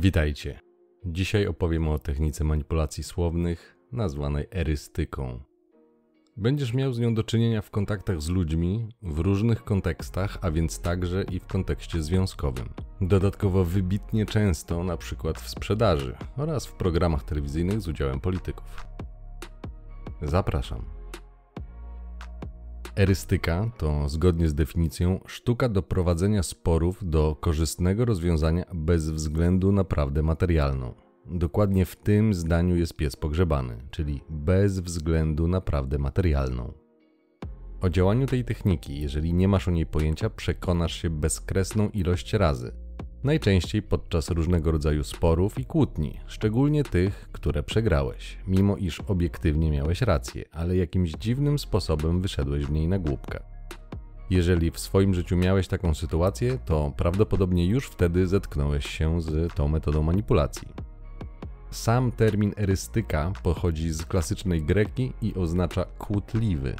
Witajcie. Dzisiaj opowiem o technice manipulacji słownych nazwanej erystyką. Będziesz miał z nią do czynienia w kontaktach z ludźmi w różnych kontekstach, a więc także i w kontekście związkowym. Dodatkowo wybitnie często, przykład w sprzedaży oraz w programach telewizyjnych z udziałem polityków. Zapraszam. Erystyka to, zgodnie z definicją, sztuka doprowadzenia sporów do korzystnego rozwiązania bez względu na prawdę materialną. Dokładnie w tym zdaniu jest pies pogrzebany, czyli bez względu na prawdę materialną. O działaniu tej techniki, jeżeli nie masz o niej pojęcia, przekonasz się bezkresną ilość razy. Najczęściej podczas różnego rodzaju sporów i kłótni, szczególnie tych, które przegrałeś, mimo iż obiektywnie miałeś rację, ale jakimś dziwnym sposobem wyszedłeś w niej na głupkę. Jeżeli w swoim życiu miałeś taką sytuację, to prawdopodobnie już wtedy zetknąłeś się z tą metodą manipulacji. Sam termin erystyka pochodzi z klasycznej greki i oznacza kłótliwy.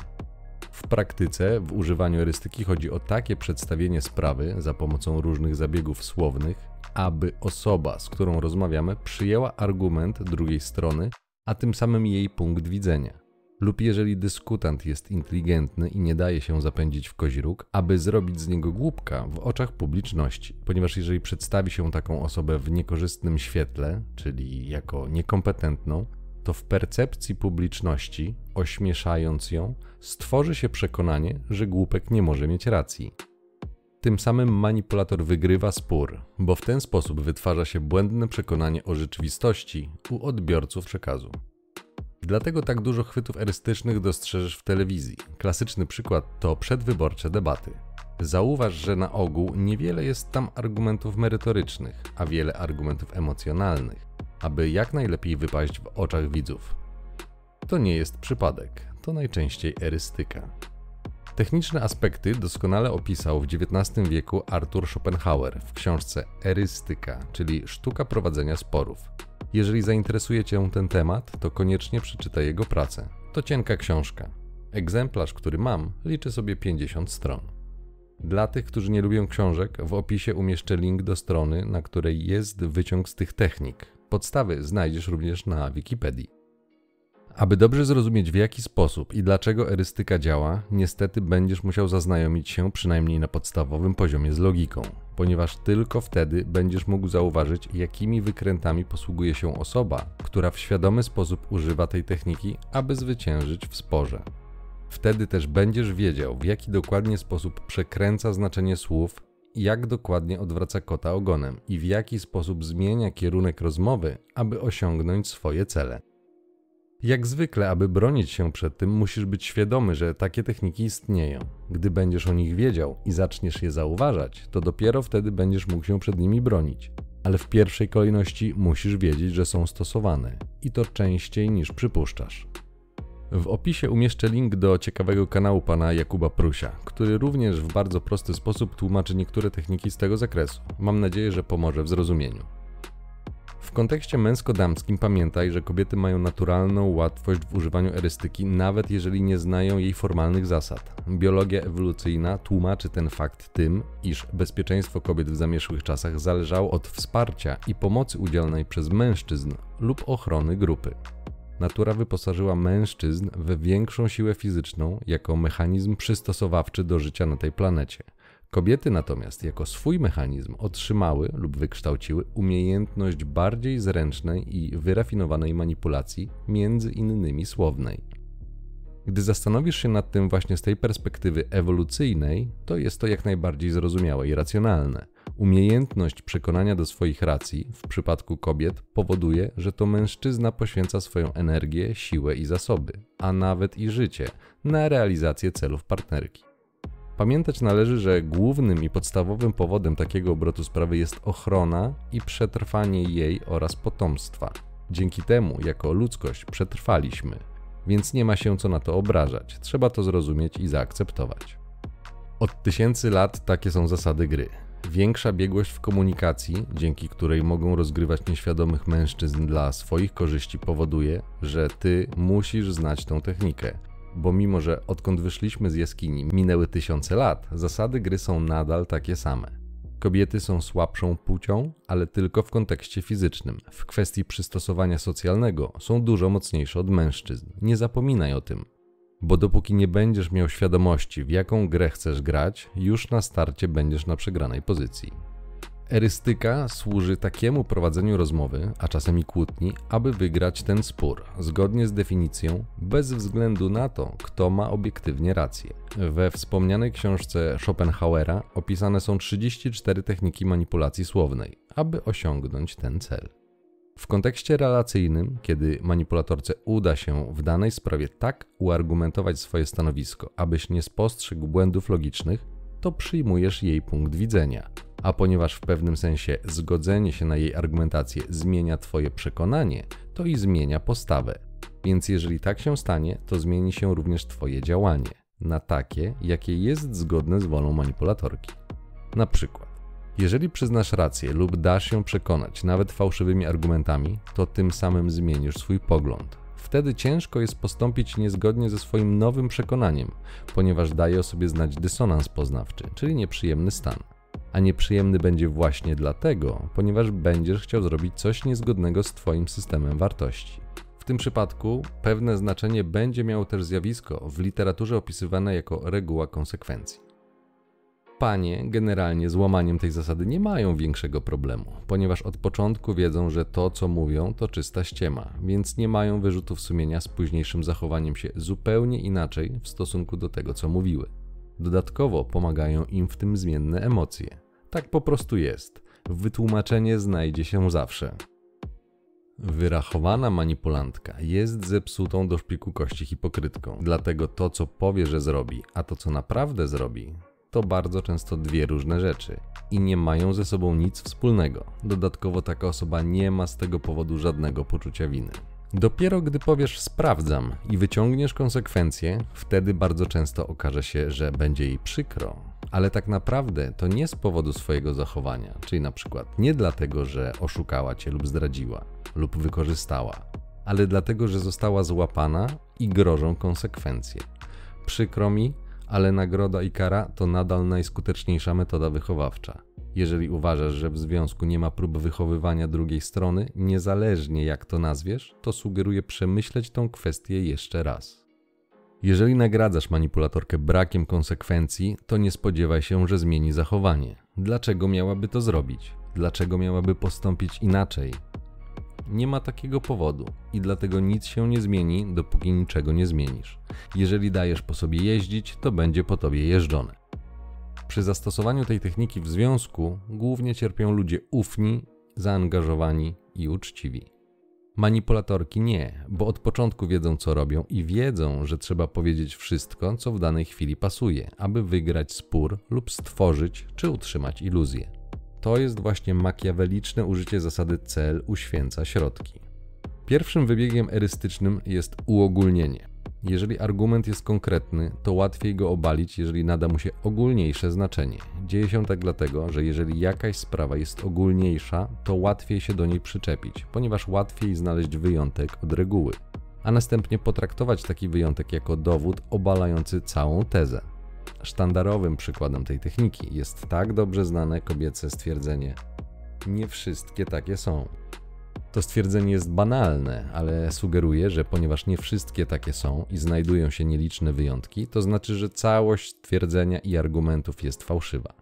W praktyce w używaniu erystyki chodzi o takie przedstawienie sprawy za pomocą różnych zabiegów słownych, aby osoba, z którą rozmawiamy, przyjęła argument drugiej strony, a tym samym jej punkt widzenia lub jeżeli dyskutant jest inteligentny i nie daje się zapędzić w kozi róg, aby zrobić z niego głupka w oczach publiczności. Ponieważ jeżeli przedstawi się taką osobę w niekorzystnym świetle, czyli jako niekompetentną, to w percepcji publiczności, ośmieszając ją, stworzy się przekonanie, że głupek nie może mieć racji. Tym samym manipulator wygrywa spór, bo w ten sposób wytwarza się błędne przekonanie o rzeczywistości u odbiorców przekazu. Dlatego tak dużo chwytów erystycznych dostrzeżesz w telewizji. Klasyczny przykład to przedwyborcze debaty. Zauważ, że na ogół niewiele jest tam argumentów merytorycznych, a wiele argumentów emocjonalnych, aby jak najlepiej wypaść w oczach widzów. To nie jest przypadek, to najczęściej erystyka. Techniczne aspekty doskonale opisał w XIX wieku Arthur Schopenhauer w książce Erystyka, czyli sztuka prowadzenia sporów. Jeżeli zainteresuje Cię ten temat, to koniecznie przeczytaj jego pracę. To cienka książka. Egzemplarz, który mam, liczy sobie 50 stron. Dla tych, którzy nie lubią książek, w opisie umieszczę link do strony, na której jest wyciąg z tych technik. Podstawy znajdziesz również na Wikipedii. Aby dobrze zrozumieć w jaki sposób i dlaczego erystyka działa, niestety będziesz musiał zaznajomić się przynajmniej na podstawowym poziomie z logiką, ponieważ tylko wtedy będziesz mógł zauważyć, jakimi wykrętami posługuje się osoba, która w świadomy sposób używa tej techniki, aby zwyciężyć w sporze. Wtedy też będziesz wiedział, w jaki dokładnie sposób przekręca znaczenie słów, jak dokładnie odwraca kota ogonem i w jaki sposób zmienia kierunek rozmowy, aby osiągnąć swoje cele. Jak zwykle, aby bronić się przed tym, musisz być świadomy, że takie techniki istnieją. Gdy będziesz o nich wiedział i zaczniesz je zauważać, to dopiero wtedy będziesz mógł się przed nimi bronić. Ale w pierwszej kolejności musisz wiedzieć, że są stosowane i to częściej niż przypuszczasz. W opisie umieszczę link do ciekawego kanału pana Jakuba Prusia, który również w bardzo prosty sposób tłumaczy niektóre techniki z tego zakresu. Mam nadzieję, że pomoże w zrozumieniu. W kontekście męsko-damskim pamiętaj, że kobiety mają naturalną łatwość w używaniu erystyki, nawet jeżeli nie znają jej formalnych zasad. Biologia ewolucyjna tłumaczy ten fakt tym, iż bezpieczeństwo kobiet w zamieszłych czasach zależało od wsparcia i pomocy udzielanej przez mężczyzn lub ochrony grupy. Natura wyposażyła mężczyzn we większą siłę fizyczną jako mechanizm przystosowawczy do życia na tej planecie. Kobiety natomiast jako swój mechanizm otrzymały lub wykształciły umiejętność bardziej zręcznej i wyrafinowanej manipulacji, między innymi słownej. Gdy zastanowisz się nad tym właśnie z tej perspektywy ewolucyjnej, to jest to jak najbardziej zrozumiałe i racjonalne. Umiejętność przekonania do swoich racji w przypadku kobiet powoduje, że to mężczyzna poświęca swoją energię, siłę i zasoby, a nawet i życie na realizację celów partnerki. Pamiętać należy, że głównym i podstawowym powodem takiego obrotu sprawy jest ochrona i przetrwanie jej oraz potomstwa. Dzięki temu, jako ludzkość, przetrwaliśmy, więc nie ma się co na to obrażać. Trzeba to zrozumieć i zaakceptować. Od tysięcy lat takie są zasady gry. Większa biegłość w komunikacji, dzięki której mogą rozgrywać nieświadomych mężczyzn dla swoich korzyści, powoduje, że ty musisz znać tą technikę bo mimo, że odkąd wyszliśmy z jaskini minęły tysiące lat, zasady gry są nadal takie same. Kobiety są słabszą płcią, ale tylko w kontekście fizycznym. W kwestii przystosowania socjalnego są dużo mocniejsze od mężczyzn. Nie zapominaj o tym. Bo dopóki nie będziesz miał świadomości, w jaką grę chcesz grać, już na starcie będziesz na przegranej pozycji. Erystyka służy takiemu prowadzeniu rozmowy, a czasem i kłótni, aby wygrać ten spór, zgodnie z definicją, bez względu na to, kto ma obiektywnie rację. We wspomnianej książce Schopenhauera opisane są 34 techniki manipulacji słownej, aby osiągnąć ten cel. W kontekście relacyjnym, kiedy manipulatorce uda się w danej sprawie tak uargumentować swoje stanowisko, abyś nie spostrzegł błędów logicznych, to przyjmujesz jej punkt widzenia. A ponieważ w pewnym sensie zgodzenie się na jej argumentację zmienia Twoje przekonanie, to i zmienia postawę. Więc jeżeli tak się stanie, to zmieni się również Twoje działanie na takie, jakie jest zgodne z wolą manipulatorki. Na przykład, jeżeli przyznasz rację lub dasz się przekonać nawet fałszywymi argumentami, to tym samym zmienisz swój pogląd. Wtedy ciężko jest postąpić niezgodnie ze swoim nowym przekonaniem, ponieważ daje o sobie znać dysonans poznawczy, czyli nieprzyjemny stan. A nieprzyjemny będzie właśnie dlatego, ponieważ będziesz chciał zrobić coś niezgodnego z Twoim systemem wartości. W tym przypadku pewne znaczenie będzie miało też zjawisko w literaturze opisywane jako reguła konsekwencji. Panie generalnie z łamaniem tej zasady nie mają większego problemu, ponieważ od początku wiedzą, że to, co mówią, to czysta ściema, więc nie mają wyrzutów sumienia z późniejszym zachowaniem się zupełnie inaczej w stosunku do tego, co mówiły. Dodatkowo pomagają im w tym zmienne emocje. Tak po prostu jest. Wytłumaczenie znajdzie się zawsze. Wyrachowana manipulantka jest zepsutą do szpiku kości hipokrytką, dlatego to, co powie, że zrobi, a to, co naprawdę zrobi, to bardzo często dwie różne rzeczy i nie mają ze sobą nic wspólnego. Dodatkowo taka osoba nie ma z tego powodu żadnego poczucia winy. Dopiero gdy powiesz sprawdzam i wyciągniesz konsekwencje, wtedy bardzo często okaże się, że będzie jej przykro. Ale tak naprawdę to nie z powodu swojego zachowania, czyli na przykład nie dlatego, że oszukała cię lub zdradziła, lub wykorzystała, ale dlatego, że została złapana i grożą konsekwencje. Przykro mi, ale nagroda i kara to nadal najskuteczniejsza metoda wychowawcza. Jeżeli uważasz, że w związku nie ma prób wychowywania drugiej strony, niezależnie jak to nazwiesz, to sugeruję przemyśleć tą kwestię jeszcze raz. Jeżeli nagradzasz manipulatorkę brakiem konsekwencji, to nie spodziewaj się, że zmieni zachowanie. Dlaczego miałaby to zrobić? Dlaczego miałaby postąpić inaczej? Nie ma takiego powodu i dlatego nic się nie zmieni, dopóki niczego nie zmienisz. Jeżeli dajesz po sobie jeździć, to będzie po tobie jeżdżone. Przy zastosowaniu tej techniki w związku głównie cierpią ludzie ufni, zaangażowani i uczciwi. Manipulatorki nie, bo od początku wiedzą, co robią i wiedzą, że trzeba powiedzieć wszystko, co w danej chwili pasuje, aby wygrać spór lub stworzyć czy utrzymać iluzję. To jest właśnie makiaweliczne użycie zasady cel uświęca środki. Pierwszym wybiegiem erystycznym jest uogólnienie. Jeżeli argument jest konkretny, to łatwiej go obalić, jeżeli nada mu się ogólniejsze znaczenie. Dzieje się tak dlatego, że jeżeli jakaś sprawa jest ogólniejsza, to łatwiej się do niej przyczepić, ponieważ łatwiej znaleźć wyjątek od reguły, a następnie potraktować taki wyjątek jako dowód obalający całą tezę. Sztandarowym przykładem tej techniki jest tak dobrze znane kobiece stwierdzenie: Nie wszystkie takie są. To stwierdzenie jest banalne, ale sugeruje, że ponieważ nie wszystkie takie są i znajdują się nieliczne wyjątki, to znaczy, że całość stwierdzenia i argumentów jest fałszywa.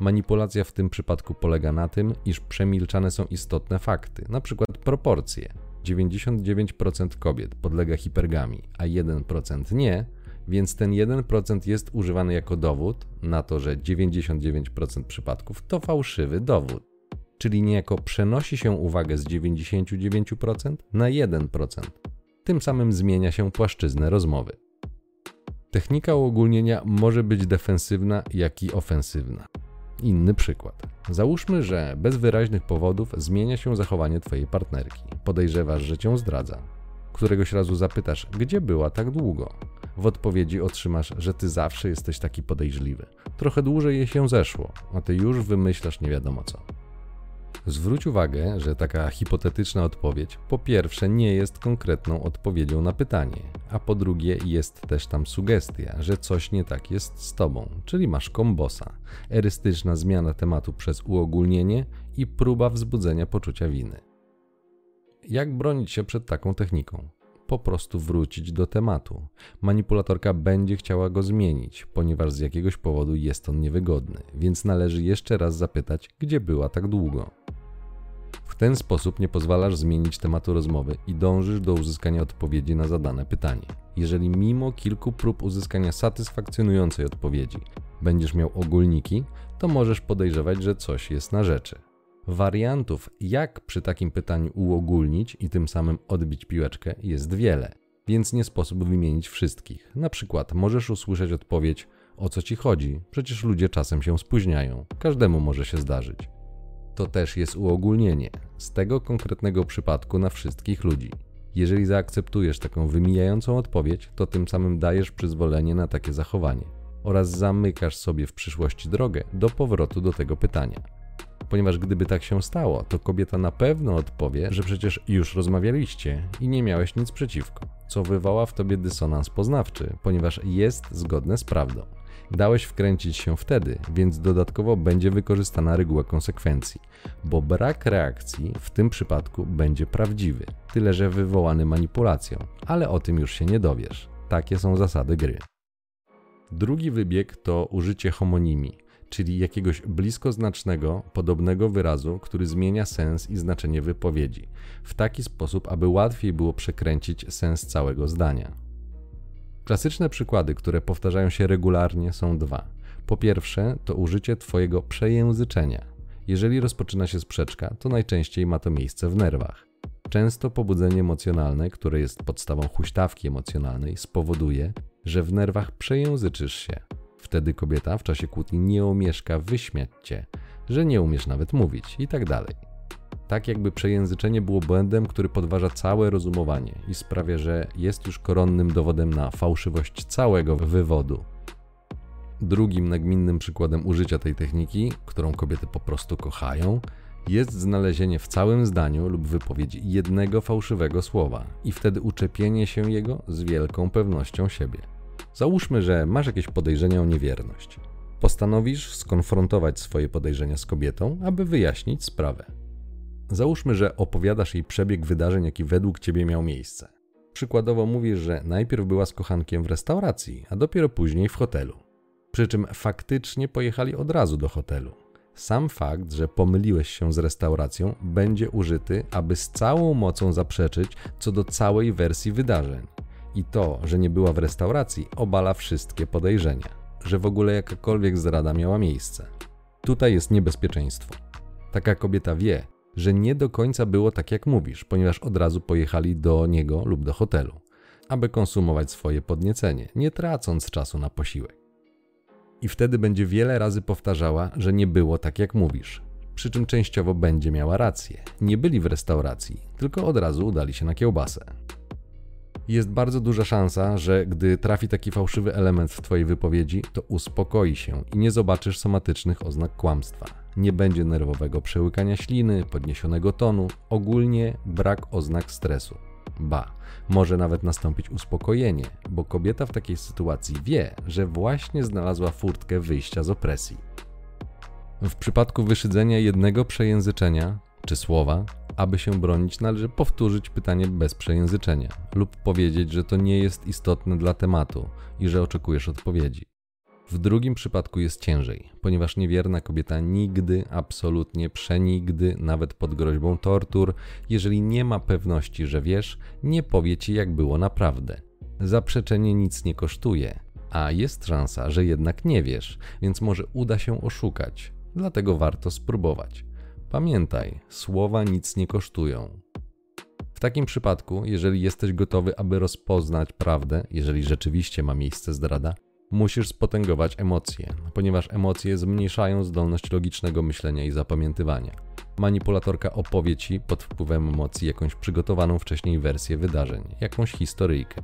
Manipulacja w tym przypadku polega na tym, iż przemilczane są istotne fakty, np. proporcje. 99% kobiet podlega hipergami, a 1% nie, więc ten 1% jest używany jako dowód na to, że 99% przypadków to fałszywy dowód. Czyli niejako przenosi się uwagę z 99% na 1%. Tym samym zmienia się płaszczyznę rozmowy. Technika uogólnienia może być defensywna, jak i ofensywna. Inny przykład. Załóżmy, że bez wyraźnych powodów zmienia się zachowanie Twojej partnerki. Podejrzewasz, że cię zdradza. Któregoś razu zapytasz, gdzie była tak długo. W odpowiedzi otrzymasz, że ty zawsze jesteś taki podejrzliwy. Trochę dłużej jej się zeszło, a ty już wymyślasz nie wiadomo co. Zwróć uwagę, że taka hipotetyczna odpowiedź po pierwsze nie jest konkretną odpowiedzią na pytanie, a po drugie jest też tam sugestia, że coś nie tak jest z tobą, czyli masz kombosa, erystyczna zmiana tematu przez uogólnienie i próba wzbudzenia poczucia winy. Jak bronić się przed taką techniką? Po prostu wrócić do tematu. Manipulatorka będzie chciała go zmienić, ponieważ z jakiegoś powodu jest on niewygodny, więc należy jeszcze raz zapytać, gdzie była tak długo. W ten sposób nie pozwalasz zmienić tematu rozmowy i dążysz do uzyskania odpowiedzi na zadane pytanie. Jeżeli mimo kilku prób uzyskania satysfakcjonującej odpowiedzi będziesz miał ogólniki, to możesz podejrzewać, że coś jest na rzeczy. Wariantów, jak przy takim pytaniu uogólnić i tym samym odbić piłeczkę, jest wiele, więc nie sposób wymienić wszystkich. Na przykład możesz usłyszeć odpowiedź: O co ci chodzi? Przecież ludzie czasem się spóźniają. Każdemu może się zdarzyć. To też jest uogólnienie z tego konkretnego przypadku na wszystkich ludzi. Jeżeli zaakceptujesz taką wymijającą odpowiedź, to tym samym dajesz przyzwolenie na takie zachowanie oraz zamykasz sobie w przyszłości drogę do powrotu do tego pytania. Ponieważ gdyby tak się stało, to kobieta na pewno odpowie, że przecież już rozmawialiście i nie miałeś nic przeciwko, co wywoła w tobie dysonans poznawczy, ponieważ jest zgodne z prawdą. Dałeś wkręcić się wtedy, więc dodatkowo będzie wykorzystana reguła konsekwencji, bo brak reakcji w tym przypadku będzie prawdziwy, tyle że wywołany manipulacją, ale o tym już się nie dowiesz. Takie są zasady gry. Drugi wybieg to użycie homonimii, czyli jakiegoś bliskoznacznego, podobnego wyrazu, który zmienia sens i znaczenie wypowiedzi, w taki sposób, aby łatwiej było przekręcić sens całego zdania. Klasyczne przykłady, które powtarzają się regularnie, są dwa. Po pierwsze, to użycie Twojego przejęzyczenia. Jeżeli rozpoczyna się sprzeczka, to najczęściej ma to miejsce w nerwach. Często pobudzenie emocjonalne, które jest podstawą huśtawki emocjonalnej, spowoduje, że w nerwach przejęzyczysz się. Wtedy kobieta w czasie kłótni nie omieszka wyśmiać cię, że nie umiesz nawet mówić i tak dalej. Tak jakby przejęzyczenie było błędem, który podważa całe rozumowanie i sprawia, że jest już koronnym dowodem na fałszywość całego wywodu. Drugim nagminnym przykładem użycia tej techniki, którą kobiety po prostu kochają, jest znalezienie w całym zdaniu lub wypowiedzi jednego fałszywego słowa i wtedy uczepienie się jego z wielką pewnością siebie. Załóżmy, że masz jakieś podejrzenia o niewierność. Postanowisz skonfrontować swoje podejrzenia z kobietą, aby wyjaśnić sprawę. Załóżmy, że opowiadasz jej przebieg wydarzeń, jaki według ciebie miał miejsce. Przykładowo mówisz, że najpierw była z kochankiem w restauracji, a dopiero później w hotelu. Przy czym faktycznie pojechali od razu do hotelu. Sam fakt, że pomyliłeś się z restauracją, będzie użyty, aby z całą mocą zaprzeczyć co do całej wersji wydarzeń. I to, że nie była w restauracji, obala wszystkie podejrzenia, że w ogóle jakakolwiek zdrada miała miejsce. Tutaj jest niebezpieczeństwo. Taka kobieta wie, że nie do końca było tak jak mówisz, ponieważ od razu pojechali do niego lub do hotelu, aby konsumować swoje podniecenie, nie tracąc czasu na posiłek. I wtedy będzie wiele razy powtarzała, że nie było tak jak mówisz. Przy czym częściowo będzie miała rację. Nie byli w restauracji, tylko od razu udali się na kiełbasę. Jest bardzo duża szansa, że gdy trafi taki fałszywy element w Twojej wypowiedzi, to uspokoi się i nie zobaczysz somatycznych oznak kłamstwa nie będzie nerwowego przełykania śliny, podniesionego tonu, ogólnie brak oznak stresu. Ba, może nawet nastąpić uspokojenie, bo kobieta w takiej sytuacji wie, że właśnie znalazła furtkę wyjścia z opresji. W przypadku wyszydzenia jednego przejęzyczenia czy słowa, aby się bronić, należy powtórzyć pytanie bez przejęzyczenia lub powiedzieć, że to nie jest istotne dla tematu i że oczekujesz odpowiedzi. W drugim przypadku jest ciężej, ponieważ niewierna kobieta nigdy, absolutnie przenigdy, nawet pod groźbą tortur, jeżeli nie ma pewności, że wiesz, nie powie ci jak było naprawdę. Zaprzeczenie nic nie kosztuje, a jest szansa, że jednak nie wiesz, więc może uda się oszukać, dlatego warto spróbować. Pamiętaj, słowa nic nie kosztują. W takim przypadku, jeżeli jesteś gotowy, aby rozpoznać prawdę, jeżeli rzeczywiście ma miejsce zdrada, musisz spotęgować emocje, ponieważ emocje zmniejszają zdolność logicznego myślenia i zapamiętywania. Manipulatorka opowie ci pod wpływem emocji jakąś przygotowaną wcześniej wersję wydarzeń, jakąś historyjkę.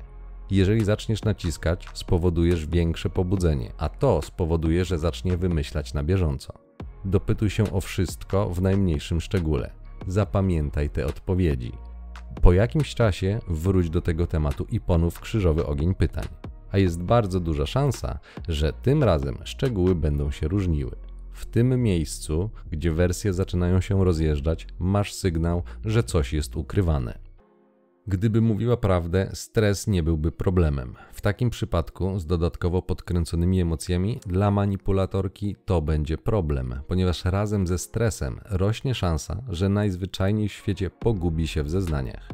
Jeżeli zaczniesz naciskać, spowodujesz większe pobudzenie, a to spowoduje, że zacznie wymyślać na bieżąco. Dopytuj się o wszystko w najmniejszym szczególe. Zapamiętaj te odpowiedzi. Po jakimś czasie wróć do tego tematu i ponów krzyżowy ogień pytań. A jest bardzo duża szansa, że tym razem szczegóły będą się różniły. W tym miejscu, gdzie wersje zaczynają się rozjeżdżać, masz sygnał, że coś jest ukrywane. Gdyby mówiła prawdę, stres nie byłby problemem. W takim przypadku, z dodatkowo podkręconymi emocjami, dla manipulatorki to będzie problem, ponieważ razem ze stresem rośnie szansa, że najzwyczajniej w świecie pogubi się w zeznaniach.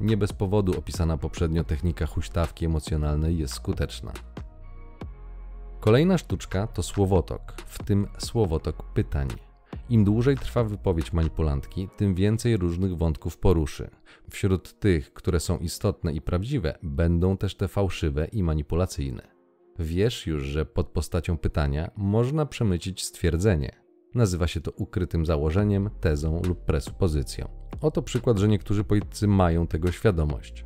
Nie bez powodu opisana poprzednio technika huśtawki emocjonalnej jest skuteczna. Kolejna sztuczka to słowotok, w tym słowotok pytań. Im dłużej trwa wypowiedź manipulantki, tym więcej różnych wątków poruszy. Wśród tych, które są istotne i prawdziwe, będą też te fałszywe i manipulacyjne. Wiesz już, że pod postacią pytania można przemycić stwierdzenie. Nazywa się to ukrytym założeniem, tezą lub presupozycją. Oto przykład, że niektórzy politycy mają tego świadomość.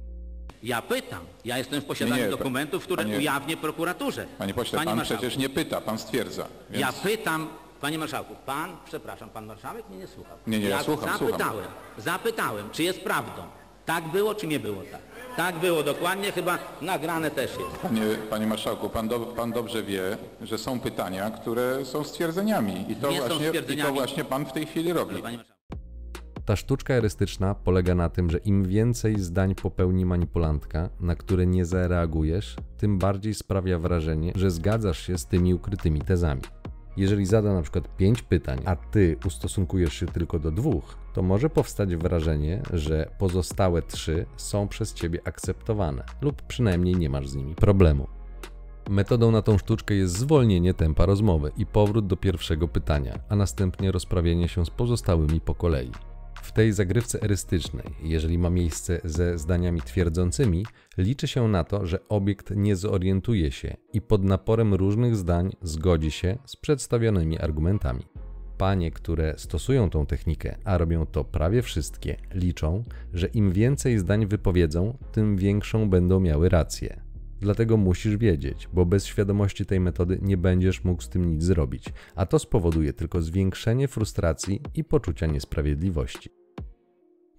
Ja pytam. Ja jestem w posiadaniu Nie, dokumentów, które panie- ujawnię prokuraturze. Panie pośle, Panie pan marszałku, przecież nie pyta, pan stwierdza. Więc... Ja pytam, panie marszałku, pan, przepraszam, pan marszałek mnie nie słuchał. Nie, nie, ja słucham, słucham. zapytałem, zapytałem, czy jest prawdą. Tak było, czy nie było tak? Tak było dokładnie, chyba nagrane też jest. Panie, panie marszałku, pan, do, pan dobrze wie, że są pytania, które są stwierdzeniami. I to, Nie są właśnie, i to właśnie pan w tej chwili robi. Ta sztuczka erystyczna polega na tym, że im więcej zdań popełni manipulantka, na które nie zareagujesz, tym bardziej sprawia wrażenie, że zgadzasz się z tymi ukrytymi tezami. Jeżeli zada na przykład 5 pytań, a ty ustosunkujesz się tylko do dwóch, to może powstać wrażenie, że pozostałe trzy są przez ciebie akceptowane, lub przynajmniej nie masz z nimi problemu. Metodą na tą sztuczkę jest zwolnienie tempa rozmowy i powrót do pierwszego pytania, a następnie rozprawienie się z pozostałymi po kolei. W tej zagrywce erystycznej, jeżeli ma miejsce ze zdaniami twierdzącymi, liczy się na to, że obiekt nie zorientuje się i pod naporem różnych zdań zgodzi się z przedstawionymi argumentami. Panie, które stosują tą technikę, a robią to prawie wszystkie, liczą, że im więcej zdań wypowiedzą, tym większą będą miały rację. Dlatego musisz wiedzieć, bo bez świadomości tej metody nie będziesz mógł z tym nic zrobić, a to spowoduje tylko zwiększenie frustracji i poczucia niesprawiedliwości.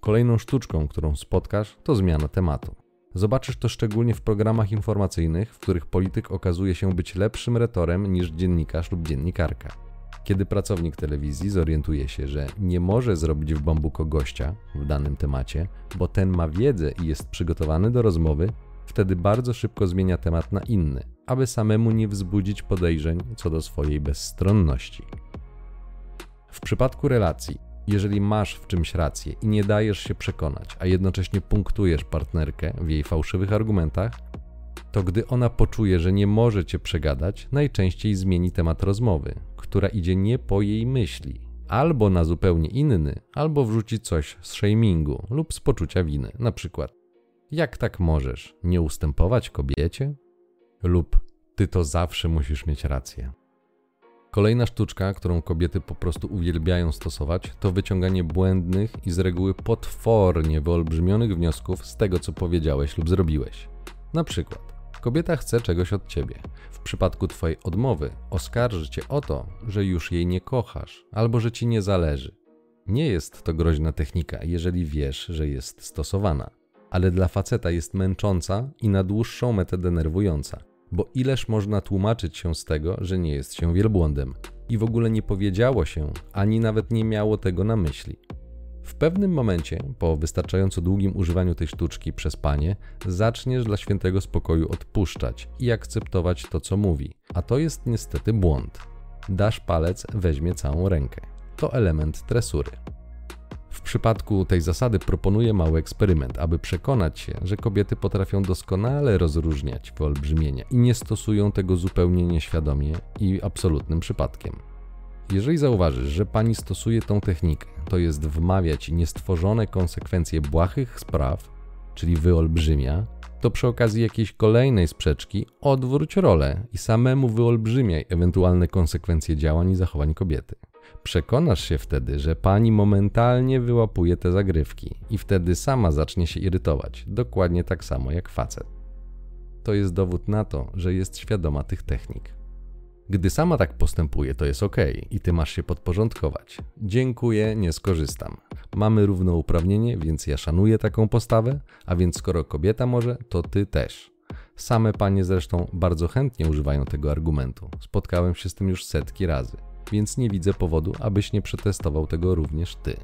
Kolejną sztuczką, którą spotkasz, to zmiana tematu. Zobaczysz to szczególnie w programach informacyjnych, w których polityk okazuje się być lepszym retorem niż dziennikarz lub dziennikarka. Kiedy pracownik telewizji zorientuje się, że nie może zrobić w bambuko gościa w danym temacie, bo ten ma wiedzę i jest przygotowany do rozmowy, wtedy bardzo szybko zmienia temat na inny, aby samemu nie wzbudzić podejrzeń co do swojej bezstronności. W przypadku relacji, jeżeli masz w czymś rację i nie dajesz się przekonać, a jednocześnie punktujesz partnerkę w jej fałszywych argumentach, to gdy ona poczuje, że nie może cię przegadać, najczęściej zmieni temat rozmowy, która idzie nie po jej myśli, albo na zupełnie inny, albo wrzuci coś z shamingu lub z poczucia winy, na przykład jak tak możesz nie ustępować kobiecie? Lub ty to zawsze musisz mieć rację. Kolejna sztuczka, którą kobiety po prostu uwielbiają stosować, to wyciąganie błędnych i z reguły potwornie wyolbrzymionych wniosków z tego, co powiedziałeś lub zrobiłeś. Na przykład, kobieta chce czegoś od ciebie. W przypadku twojej odmowy oskarży cię o to, że już jej nie kochasz albo że ci nie zależy. Nie jest to groźna technika, jeżeli wiesz, że jest stosowana ale dla faceta jest męcząca i na dłuższą metę denerwująca, bo ileż można tłumaczyć się z tego, że nie jest się wielbłądem i w ogóle nie powiedziało się, ani nawet nie miało tego na myśli. W pewnym momencie, po wystarczająco długim używaniu tej sztuczki przez panie, zaczniesz dla świętego spokoju odpuszczać i akceptować to, co mówi, a to jest niestety błąd. Dasz palec, weźmie całą rękę. To element tresury. W przypadku tej zasady proponuję mały eksperyment, aby przekonać się, że kobiety potrafią doskonale rozróżniać wyolbrzymienia i nie stosują tego zupełnie nieświadomie i absolutnym przypadkiem. Jeżeli zauważysz, że pani stosuje tą technikę, to jest wmawiać niestworzone konsekwencje błahych spraw, czyli wyolbrzymia, to przy okazji jakiejś kolejnej sprzeczki odwróć rolę i samemu wyolbrzymiaj ewentualne konsekwencje działań i zachowań kobiety. Przekonasz się wtedy, że pani momentalnie wyłapuje te zagrywki i wtedy sama zacznie się irytować, dokładnie tak samo jak facet. To jest dowód na to, że jest świadoma tych technik. Gdy sama tak postępuje, to jest ok i ty masz się podporządkować. Dziękuję, nie skorzystam. Mamy równouprawnienie, więc ja szanuję taką postawę, a więc skoro kobieta może, to ty też. Same panie zresztą bardzo chętnie używają tego argumentu. Spotkałem się z tym już setki razy, więc nie widzę powodu, abyś nie przetestował tego również ty.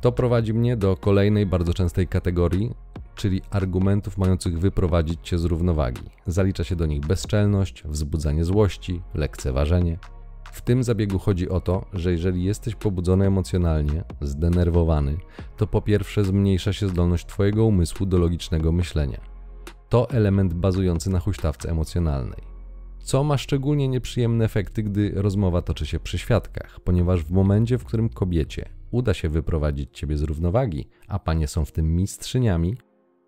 To prowadzi mnie do kolejnej bardzo częstej kategorii, czyli argumentów mających wyprowadzić cię z równowagi. Zalicza się do nich bezczelność, wzbudzanie złości, lekceważenie. W tym zabiegu chodzi o to, że jeżeli jesteś pobudzony emocjonalnie, zdenerwowany, to po pierwsze zmniejsza się zdolność Twojego umysłu do logicznego myślenia. To element bazujący na huśtawce emocjonalnej. Co ma szczególnie nieprzyjemne efekty, gdy rozmowa toczy się przy świadkach, ponieważ w momencie, w którym kobiecie uda się wyprowadzić ciebie z równowagi, a panie są w tym mistrzyniami,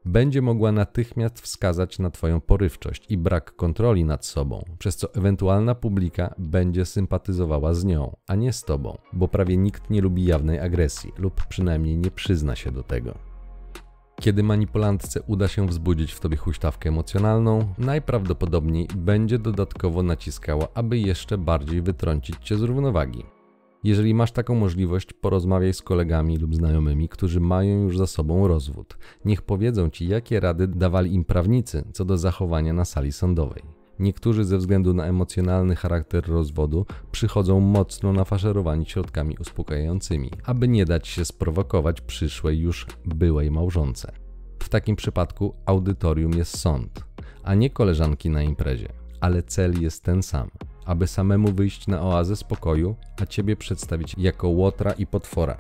będzie mogła natychmiast wskazać na Twoją porywczość i brak kontroli nad sobą, przez co ewentualna publika będzie sympatyzowała z nią, a nie z Tobą, bo prawie nikt nie lubi jawnej agresji lub przynajmniej nie przyzna się do tego. Kiedy manipulantce uda się wzbudzić w tobie huśtawkę emocjonalną, najprawdopodobniej będzie dodatkowo naciskała, aby jeszcze bardziej wytrącić cię z równowagi. Jeżeli masz taką możliwość, porozmawiaj z kolegami lub znajomymi, którzy mają już za sobą rozwód. Niech powiedzą ci, jakie rady dawali im prawnicy co do zachowania na sali sądowej. Niektórzy ze względu na emocjonalny charakter rozwodu przychodzą mocno nafaszerowani środkami uspokajającymi, aby nie dać się sprowokować przyszłej już byłej małżonce. W takim przypadku audytorium jest sąd, a nie koleżanki na imprezie, ale cel jest ten sam aby samemu wyjść na oazę spokoju, a ciebie przedstawić jako łotra i potwora.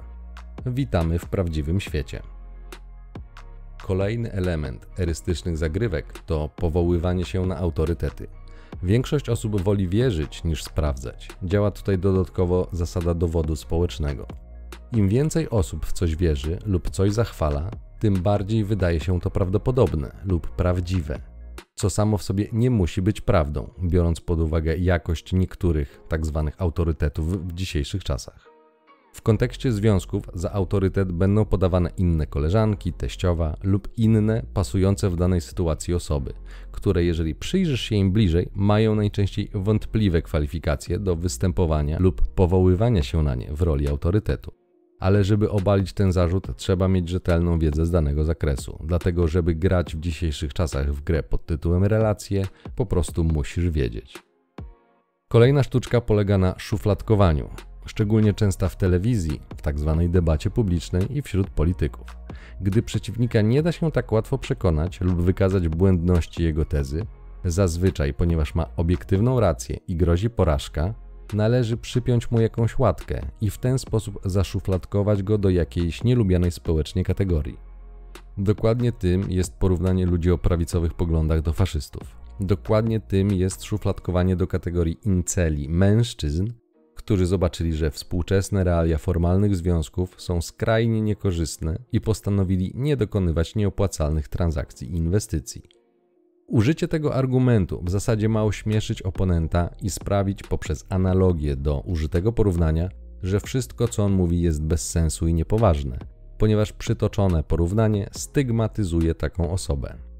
Witamy w prawdziwym świecie. Kolejny element erystycznych zagrywek to powoływanie się na autorytety. Większość osób woli wierzyć niż sprawdzać. Działa tutaj dodatkowo zasada dowodu społecznego. Im więcej osób w coś wierzy lub coś zachwala, tym bardziej wydaje się to prawdopodobne lub prawdziwe co samo w sobie nie musi być prawdą, biorąc pod uwagę jakość niektórych tzw. Tak autorytetów w dzisiejszych czasach. W kontekście związków za autorytet będą podawane inne koleżanki, teściowa lub inne pasujące w danej sytuacji osoby, które jeżeli przyjrzysz się im bliżej, mają najczęściej wątpliwe kwalifikacje do występowania lub powoływania się na nie w roli autorytetu ale żeby obalić ten zarzut, trzeba mieć rzetelną wiedzę z danego zakresu. Dlatego, żeby grać w dzisiejszych czasach w grę pod tytułem relacje, po prostu musisz wiedzieć. Kolejna sztuczka polega na szufladkowaniu, szczególnie częsta w telewizji, w tzw. Tak debacie publicznej i wśród polityków. Gdy przeciwnika nie da się tak łatwo przekonać lub wykazać błędności jego tezy, zazwyczaj, ponieważ ma obiektywną rację i grozi porażka, należy przypiąć mu jakąś łatkę i w ten sposób zaszufladkować go do jakiejś nielubianej społecznie kategorii. Dokładnie tym jest porównanie ludzi o prawicowych poglądach do faszystów. Dokładnie tym jest szufladkowanie do kategorii inceli mężczyzn, którzy zobaczyli, że współczesne realia formalnych związków są skrajnie niekorzystne i postanowili nie dokonywać nieopłacalnych transakcji i inwestycji. Użycie tego argumentu w zasadzie ma ośmieszyć oponenta i sprawić poprzez analogię do użytego porównania, że wszystko co on mówi jest bez sensu i niepoważne, ponieważ przytoczone porównanie stygmatyzuje taką osobę.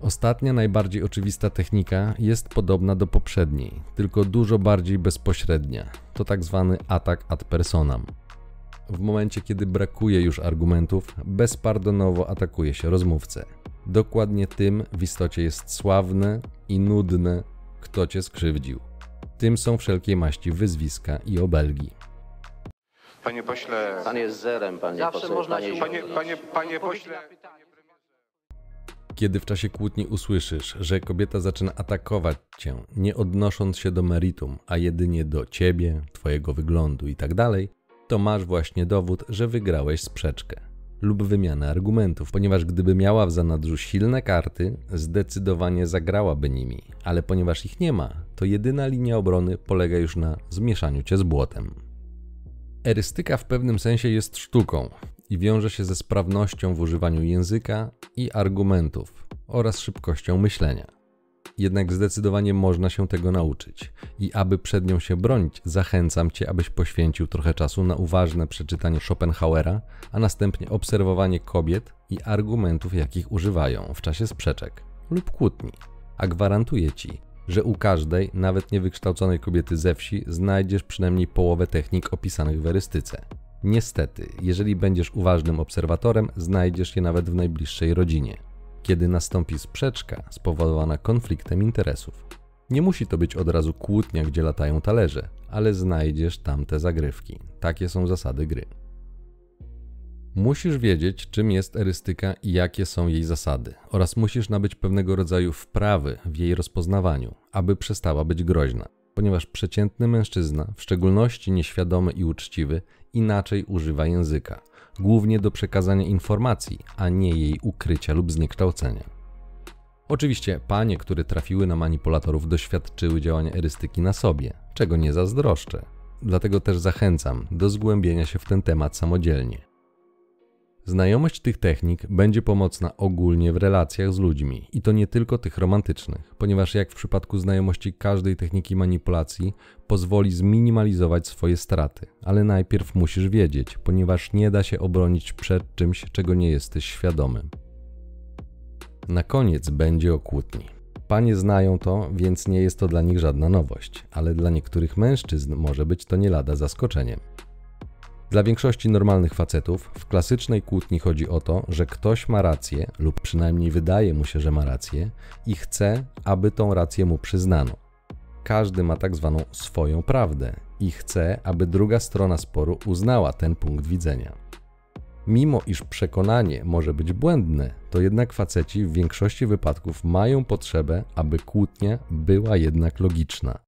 Ostatnia, najbardziej oczywista technika jest podobna do poprzedniej, tylko dużo bardziej bezpośrednia. To tak zwany atak ad personam. W momencie, kiedy brakuje już argumentów, bezpardonowo atakuje się rozmówcę. Dokładnie tym w istocie jest sławne i nudne, kto cię skrzywdził. Tym są wszelkiej maści wyzwiska i obelgi. Panie pośle. Pan jest zerem, panie Zawsze poseł, można panie się Panie, panie, panie pośle. Kiedy w czasie kłótni usłyszysz, że kobieta zaczyna atakować cię, nie odnosząc się do meritum, a jedynie do ciebie, twojego wyglądu itd., tak to masz właśnie dowód, że wygrałeś sprzeczkę lub wymianę argumentów, ponieważ gdyby miała w zanadrzu silne karty, zdecydowanie zagrałaby nimi, ale ponieważ ich nie ma, to jedyna linia obrony polega już na zmieszaniu cię z błotem. Erystyka w pewnym sensie jest sztuką i wiąże się ze sprawnością w używaniu języka i argumentów oraz szybkością myślenia. Jednak zdecydowanie można się tego nauczyć. I aby przed nią się bronić, zachęcam Cię, abyś poświęcił trochę czasu na uważne przeczytanie Schopenhauera, a następnie obserwowanie kobiet i argumentów, jakich używają w czasie sprzeczek lub kłótni. A gwarantuję Ci, że u każdej, nawet niewykształconej kobiety ze wsi, znajdziesz przynajmniej połowę technik opisanych w erystyce. Niestety, jeżeli będziesz uważnym obserwatorem, znajdziesz je nawet w najbliższej rodzinie. Kiedy nastąpi sprzeczka spowodowana konfliktem interesów. Nie musi to być od razu kłótnia, gdzie latają talerze, ale znajdziesz tam te zagrywki. Takie są zasady gry. Musisz wiedzieć, czym jest erystyka i jakie są jej zasady, oraz musisz nabyć pewnego rodzaju wprawy w jej rozpoznawaniu, aby przestała być groźna, ponieważ przeciętny mężczyzna, w szczególności nieświadomy i uczciwy, inaczej używa języka, głównie do przekazania informacji, a nie jej ukrycia lub zniekształcenia. Oczywiście panie, które trafiły na manipulatorów, doświadczyły działania erystyki na sobie, czego nie zazdroszczę. Dlatego też zachęcam do zgłębienia się w ten temat samodzielnie. Znajomość tych technik będzie pomocna ogólnie w relacjach z ludźmi i to nie tylko tych romantycznych, ponieważ jak w przypadku znajomości każdej techniki manipulacji pozwoli zminimalizować swoje straty, ale najpierw musisz wiedzieć, ponieważ nie da się obronić przed czymś, czego nie jesteś świadomy. Na koniec będzie o kłótni. Panie znają to, więc nie jest to dla nich żadna nowość, ale dla niektórych mężczyzn może być to nie lada zaskoczeniem. Dla większości normalnych facetów w klasycznej kłótni chodzi o to, że ktoś ma rację, lub przynajmniej wydaje mu się, że ma rację, i chce, aby tą rację mu przyznano. Każdy ma tak zwaną swoją prawdę i chce, aby druga strona sporu uznała ten punkt widzenia. Mimo iż przekonanie może być błędne, to jednak faceci w większości wypadków mają potrzebę, aby kłótnia była jednak logiczna.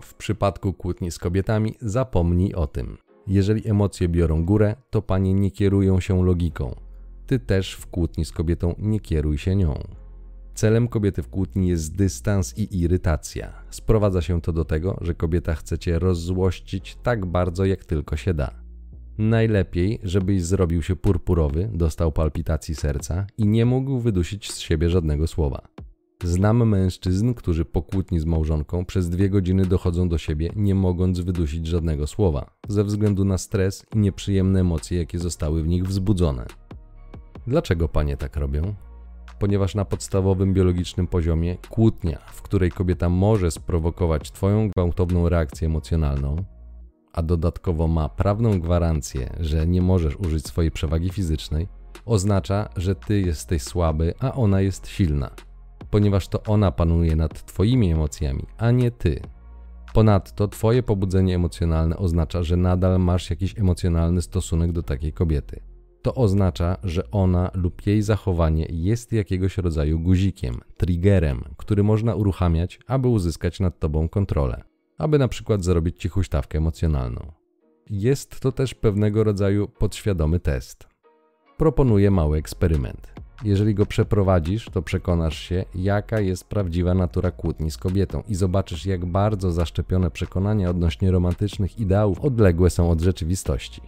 W przypadku kłótni z kobietami zapomnij o tym. Jeżeli emocje biorą górę, to panie nie kierują się logiką. Ty też w kłótni z kobietą nie kieruj się nią. Celem kobiety w kłótni jest dystans i irytacja. Sprowadza się to do tego, że kobieta chce cię rozzłościć tak bardzo, jak tylko się da. Najlepiej, żebyś zrobił się purpurowy, dostał palpitacji serca i nie mógł wydusić z siebie żadnego słowa. Znam mężczyzn, którzy po kłótni z małżonką przez dwie godziny dochodzą do siebie, nie mogąc wydusić żadnego słowa, ze względu na stres i nieprzyjemne emocje, jakie zostały w nich wzbudzone. Dlaczego panie tak robią? Ponieważ na podstawowym biologicznym poziomie kłótnia, w której kobieta może sprowokować Twoją gwałtowną reakcję emocjonalną, a dodatkowo ma prawną gwarancję, że nie możesz użyć swojej przewagi fizycznej, oznacza, że Ty jesteś słaby, a ona jest silna ponieważ to ona panuje nad Twoimi emocjami, a nie Ty. Ponadto Twoje pobudzenie emocjonalne oznacza, że nadal masz jakiś emocjonalny stosunek do takiej kobiety. To oznacza, że ona lub jej zachowanie jest jakiegoś rodzaju guzikiem, triggerem, który można uruchamiać, aby uzyskać nad Tobą kontrolę, aby na przykład zrobić Ci huśtawkę emocjonalną. Jest to też pewnego rodzaju podświadomy test. Proponuję mały eksperyment. Jeżeli go przeprowadzisz, to przekonasz się, jaka jest prawdziwa natura kłótni z kobietą i zobaczysz, jak bardzo zaszczepione przekonania odnośnie romantycznych ideałów odległe są od rzeczywistości.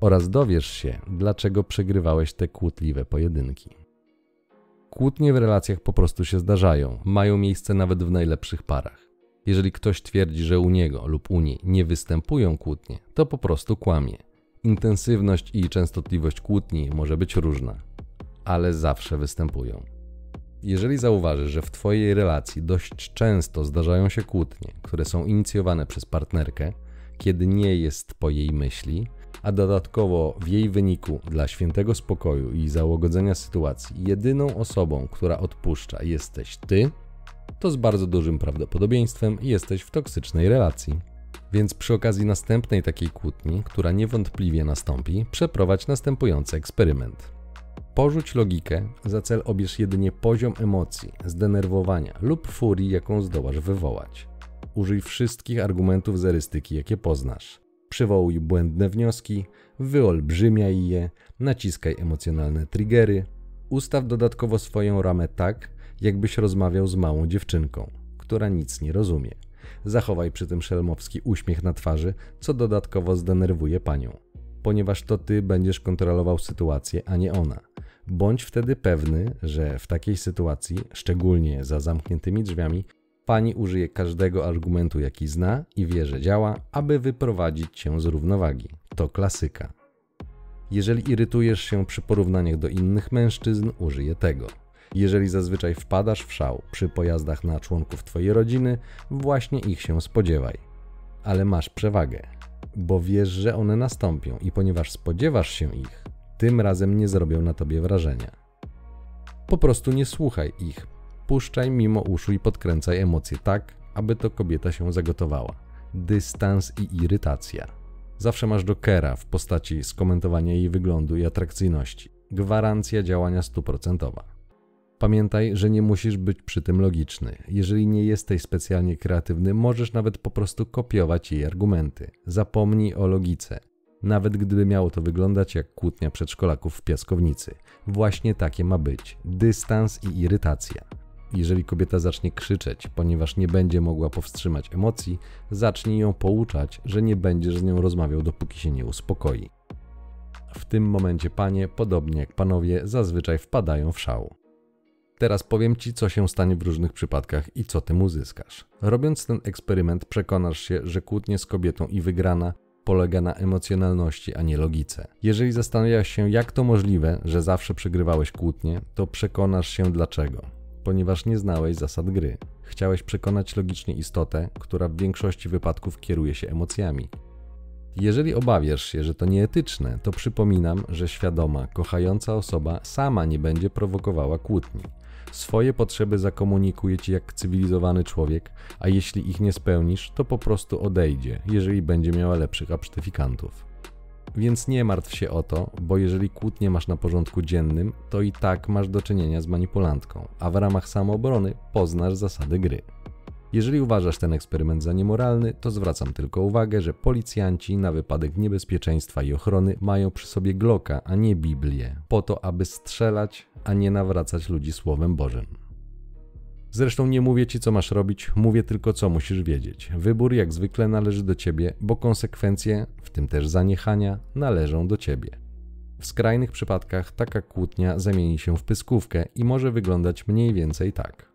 Oraz dowiesz się, dlaczego przegrywałeś te kłótliwe pojedynki. Kłótnie w relacjach po prostu się zdarzają, mają miejsce nawet w najlepszych parach. Jeżeli ktoś twierdzi, że u niego lub u niej nie występują kłótnie, to po prostu kłamie. Intensywność i częstotliwość kłótni może być różna ale zawsze występują. Jeżeli zauważysz, że w Twojej relacji dość często zdarzają się kłótnie, które są inicjowane przez partnerkę, kiedy nie jest po jej myśli, a dodatkowo w jej wyniku dla świętego spokoju i załagodzenia sytuacji jedyną osobą, która odpuszcza jesteś Ty, to z bardzo dużym prawdopodobieństwem jesteś w toksycznej relacji. Więc przy okazji następnej takiej kłótni, która niewątpliwie nastąpi, przeprowadź następujący eksperyment. Porzuć logikę, za cel obierz jedynie poziom emocji, zdenerwowania lub furii, jaką zdołasz wywołać. Użyj wszystkich argumentów z erystyki, jakie poznasz. Przywołuj błędne wnioski, wyolbrzymiaj je, naciskaj emocjonalne triggery. Ustaw dodatkowo swoją ramę tak, jakbyś rozmawiał z małą dziewczynką, która nic nie rozumie. Zachowaj przy tym szelmowski uśmiech na twarzy, co dodatkowo zdenerwuje panią, ponieważ to ty będziesz kontrolował sytuację, a nie ona. Bądź wtedy pewny, że w takiej sytuacji, szczególnie za zamkniętymi drzwiami, pani użyje każdego argumentu, jaki zna i wie, że działa, aby wyprowadzić cię z równowagi. To klasyka. Jeżeli irytujesz się przy porównaniach do innych mężczyzn, użyję tego. Jeżeli zazwyczaj wpadasz w szał przy pojazdach na członków Twojej rodziny, właśnie ich się spodziewaj. Ale masz przewagę, bo wiesz, że one nastąpią i ponieważ spodziewasz się ich, tym razem nie zrobią na Tobie wrażenia. Po prostu nie słuchaj ich, puszczaj mimo uszu i podkręcaj emocje tak, aby to kobieta się zagotowała. Dystans i irytacja. Zawsze masz jokera w postaci skomentowania jej wyglądu i atrakcyjności. Gwarancja działania stuprocentowa. Pamiętaj, że nie musisz być przy tym logiczny. Jeżeli nie jesteś specjalnie kreatywny, możesz nawet po prostu kopiować jej argumenty. Zapomnij o logice. Nawet gdyby miało to wyglądać jak kłótnia przedszkolaków w piaskownicy. Właśnie takie ma być. Dystans i irytacja. Jeżeli kobieta zacznie krzyczeć, ponieważ nie będzie mogła powstrzymać emocji, zacznij ją pouczać, że nie będziesz z nią rozmawiał, dopóki się nie uspokoi. W tym momencie panie, podobnie jak panowie, zazwyczaj wpadają w szał. Teraz powiem Ci, co się stanie w różnych przypadkach i co tym uzyskasz. Robiąc ten eksperyment, przekonasz się, że kłótnie z kobietą i wygrana polega na emocjonalności, a nie logice. Jeżeli zastanawiasz się, jak to możliwe, że zawsze przegrywałeś kłótnie, to przekonasz się dlaczego. Ponieważ nie znałeś zasad gry. Chciałeś przekonać logicznie istotę, która w większości wypadków kieruje się emocjami. Jeżeli obawiasz się, że to nieetyczne, to przypominam, że świadoma, kochająca osoba sama nie będzie prowokowała kłótni. Swoje potrzeby zakomunikuje ci jak cywilizowany człowiek, a jeśli ich nie spełnisz, to po prostu odejdzie, jeżeli będzie miała lepszych absztyfikantów. Więc nie martw się o to, bo jeżeli kłótnie masz na porządku dziennym, to i tak masz do czynienia z manipulantką, a w ramach samoobrony poznasz zasady gry. Jeżeli uważasz ten eksperyment za niemoralny, to zwracam tylko uwagę, że policjanci na wypadek niebezpieczeństwa i ochrony mają przy sobie Glocka, a nie Biblię, po to, aby strzelać, a nie nawracać ludzi Słowem Bożym. Zresztą nie mówię ci, co masz robić, mówię tylko, co musisz wiedzieć. Wybór jak zwykle należy do ciebie, bo konsekwencje, w tym też zaniechania, należą do ciebie. W skrajnych przypadkach taka kłótnia zamieni się w pyskówkę i może wyglądać mniej więcej tak.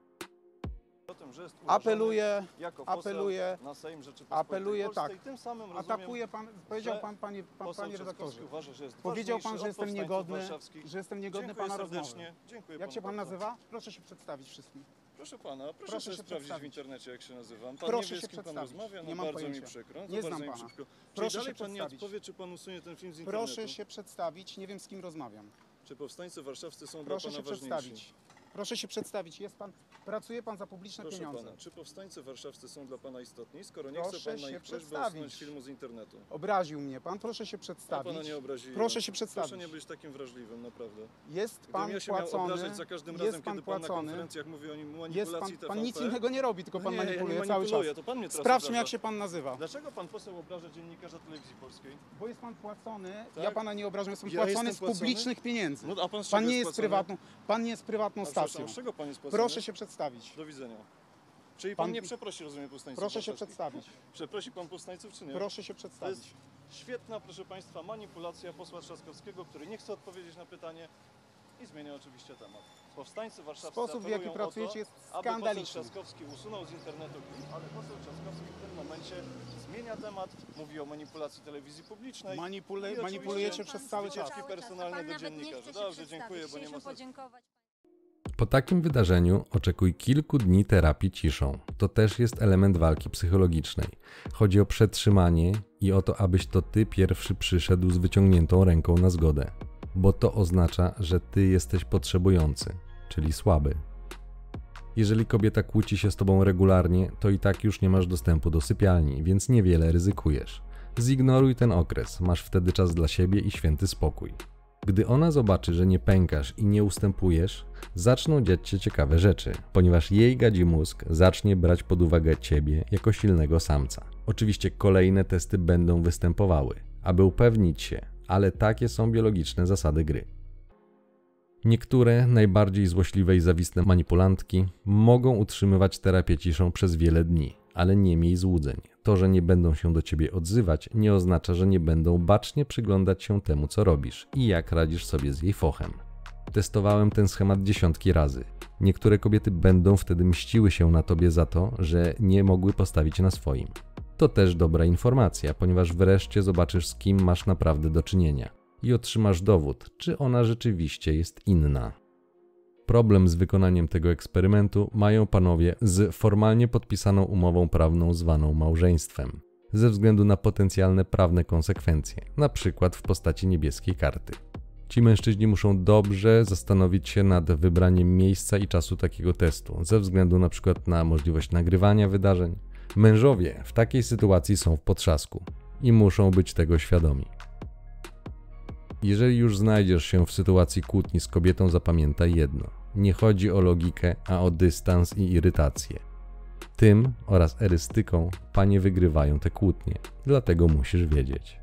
Apeluję, jako apeluję, na Sejm apeluję, Polskiej tak. tym samym rozumiem, atakuje pan, powiedział pan, panie, pan, panie redaktorze. Uważa, że jest Powiedział pan, że jestem niegodny, że jestem niegodny Dziękuję pana serdecznie. rozmowy. Dziękuję Jak się pan bardzo. nazywa? Proszę się przedstawić wszystkim. Proszę pana, proszę, Proszę się sprawdzić w internecie, jak się nazywam. Pan Proszę nie wie, się z kim pan rozmawia, no Nie bardzo mi pojęcia. przykro. No Nie bardzo znam mi pana. przykro. Proszę dalej się pan nie odpowie, czy pan usunie ten film z internetu? Proszę się przedstawić, nie wiem z kim rozmawiam. Czy powstańcy warszawscy są Proszę dla się pana ważniejsi? przedstawić. Proszę się przedstawić. Jest pan, pracuje pan za publiczne Proszę pieniądze. pana, czy powstańcy warszawscy są dla pana istotni, skoro nie Proszę chce pan na się ich prośbę przedstawić. usunąć filmu z internetu? Obraził mnie pan, proszę się Ja przedstawić. pana nie obraziłem. Proszę się przedstawić. Proszę nie być takim wrażliwym, naprawdę. Jest Gdybym pan ja się miał płacony. obrażać za każdym jest razem, pan kiedy pan na płacony. konferencjach mówi o nim Jest manipulacji pan, TVP. pan nic innego nie robi, tylko pan No nie, ja nie manipuluje cały czas. manipuluję, to pan mnie teraz Sprawdźmy, obraża. jak się pan nazywa. Dlaczego pan poseł obraża dziennikarza telewizji polskiej? Bo jest pan płacony, Tak? ja pana nie obrażam, jestem Ja płacony jestem z płacony? publicznych pieniędzy. No, a pan z pan nie jest jest płacony? prywatną, pan nie jest prywatną A. przepraszam, z czego pan jest płacony? Proszę się przedstawić. Do widzenia. Czyli pan, Pan- nie przeprosi, rozumiem, powstańców Proszę się przedstawić. Przeprosi pan powstańców, czy nie? Proszę się To przedstawić. jest świetna, proszę państwa, manipulacja posła Trzaskowskiego, który nie chce odpowiedzieć na pytanie i zmienia oczywiście temat. Powstańcy warszawscy Sposób, w jaki pracujecie, to, jest aby poseł skandaliczny. Trzaskowski usunął z internetu klip, ale poseł Trzaskowski w tym momencie zmienia temat, mówi o manipulacji telewizji publicznej. Manipule, manipulujecie przez cały czas. personalne do dziennikarzy. Dobrze, dziękuję, bo nie ma sensu. Po takim wydarzeniu oczekuj kilku dni terapii ciszą. To też jest element walki psychologicznej. Chodzi o przetrzymanie i o to, abyś to ty pierwszy przyszedł z wyciągniętą ręką na zgodę. Bo to oznacza, że ty jesteś potrzebujący, czyli słaby. Jeżeli kobieta kłóci się z tobą regularnie, to i tak już nie masz dostępu do sypialni, więc niewiele ryzykujesz. Zignoruj ten okres, masz wtedy czas dla siebie i święty spokój. Gdy ona zobaczy, że nie pękasz i nie ustępujesz, zaczną dziać się ciekawe rzeczy, ponieważ jej gadzi mózg zacznie brać pod uwagę ciebie jako silnego samca. Oczywiście kolejne testy będą występowały, aby upewnić się, ale takie są biologiczne zasady gry. Niektóre najbardziej złośliwe i zawistne manipulantki mogą utrzymywać terapię ciszą przez wiele dni, ale nie miej złudzeń. To, że nie będą się do ciebie odzywać, nie oznacza, że nie będą bacznie przyglądać się temu, co robisz i jak radzisz sobie z jej fochem. Testowałem ten schemat dziesiątki razy. Niektóre kobiety będą wtedy mściły się na tobie za to, że nie mogły postawić na swoim. To też dobra informacja, ponieważ wreszcie zobaczysz, z kim masz naprawdę do czynienia i otrzymasz dowód, czy ona rzeczywiście jest inna. Problem z wykonaniem tego eksperymentu mają panowie z formalnie podpisaną umową prawną zwaną małżeństwem, ze względu na potencjalne prawne konsekwencje, na przykład w postaci niebieskiej karty. Ci mężczyźni muszą dobrze zastanowić się nad wybraniem miejsca i czasu takiego testu, ze względu na przykład na możliwość nagrywania wydarzeń. Mężowie w takiej sytuacji są w potrzasku i muszą być tego świadomi. Jeżeli już znajdziesz się w sytuacji kłótni z kobietą, zapamiętaj jedno: nie chodzi o logikę, a o dystans i irytację. Tym oraz erystyką panie wygrywają te kłótnie, dlatego musisz wiedzieć.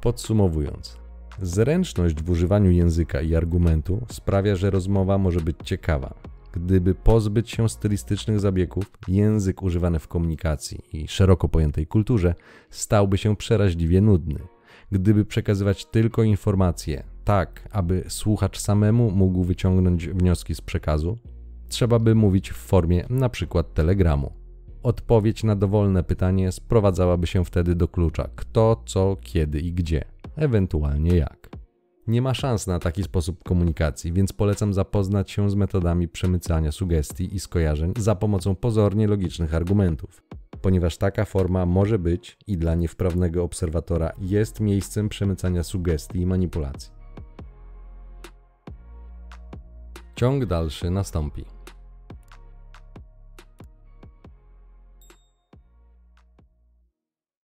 Podsumowując, zręczność w używaniu języka i argumentu sprawia, że rozmowa może być ciekawa. Gdyby pozbyć się stylistycznych zabiegów, język używany w komunikacji i szeroko pojętej kulturze stałby się przeraźliwie nudny gdyby przekazywać tylko informacje, tak aby słuchacz samemu mógł wyciągnąć wnioski z przekazu, trzeba by mówić w formie np. telegramu. Odpowiedź na dowolne pytanie sprowadzałaby się wtedy do klucza kto, co, kiedy i gdzie, ewentualnie jak. Nie ma szans na taki sposób komunikacji, więc polecam zapoznać się z metodami przemycania sugestii i skojarzeń za pomocą pozornie logicznych argumentów ponieważ taka forma może być i dla niewprawnego obserwatora jest miejscem przemycania sugestii i manipulacji. Ciąg dalszy nastąpi.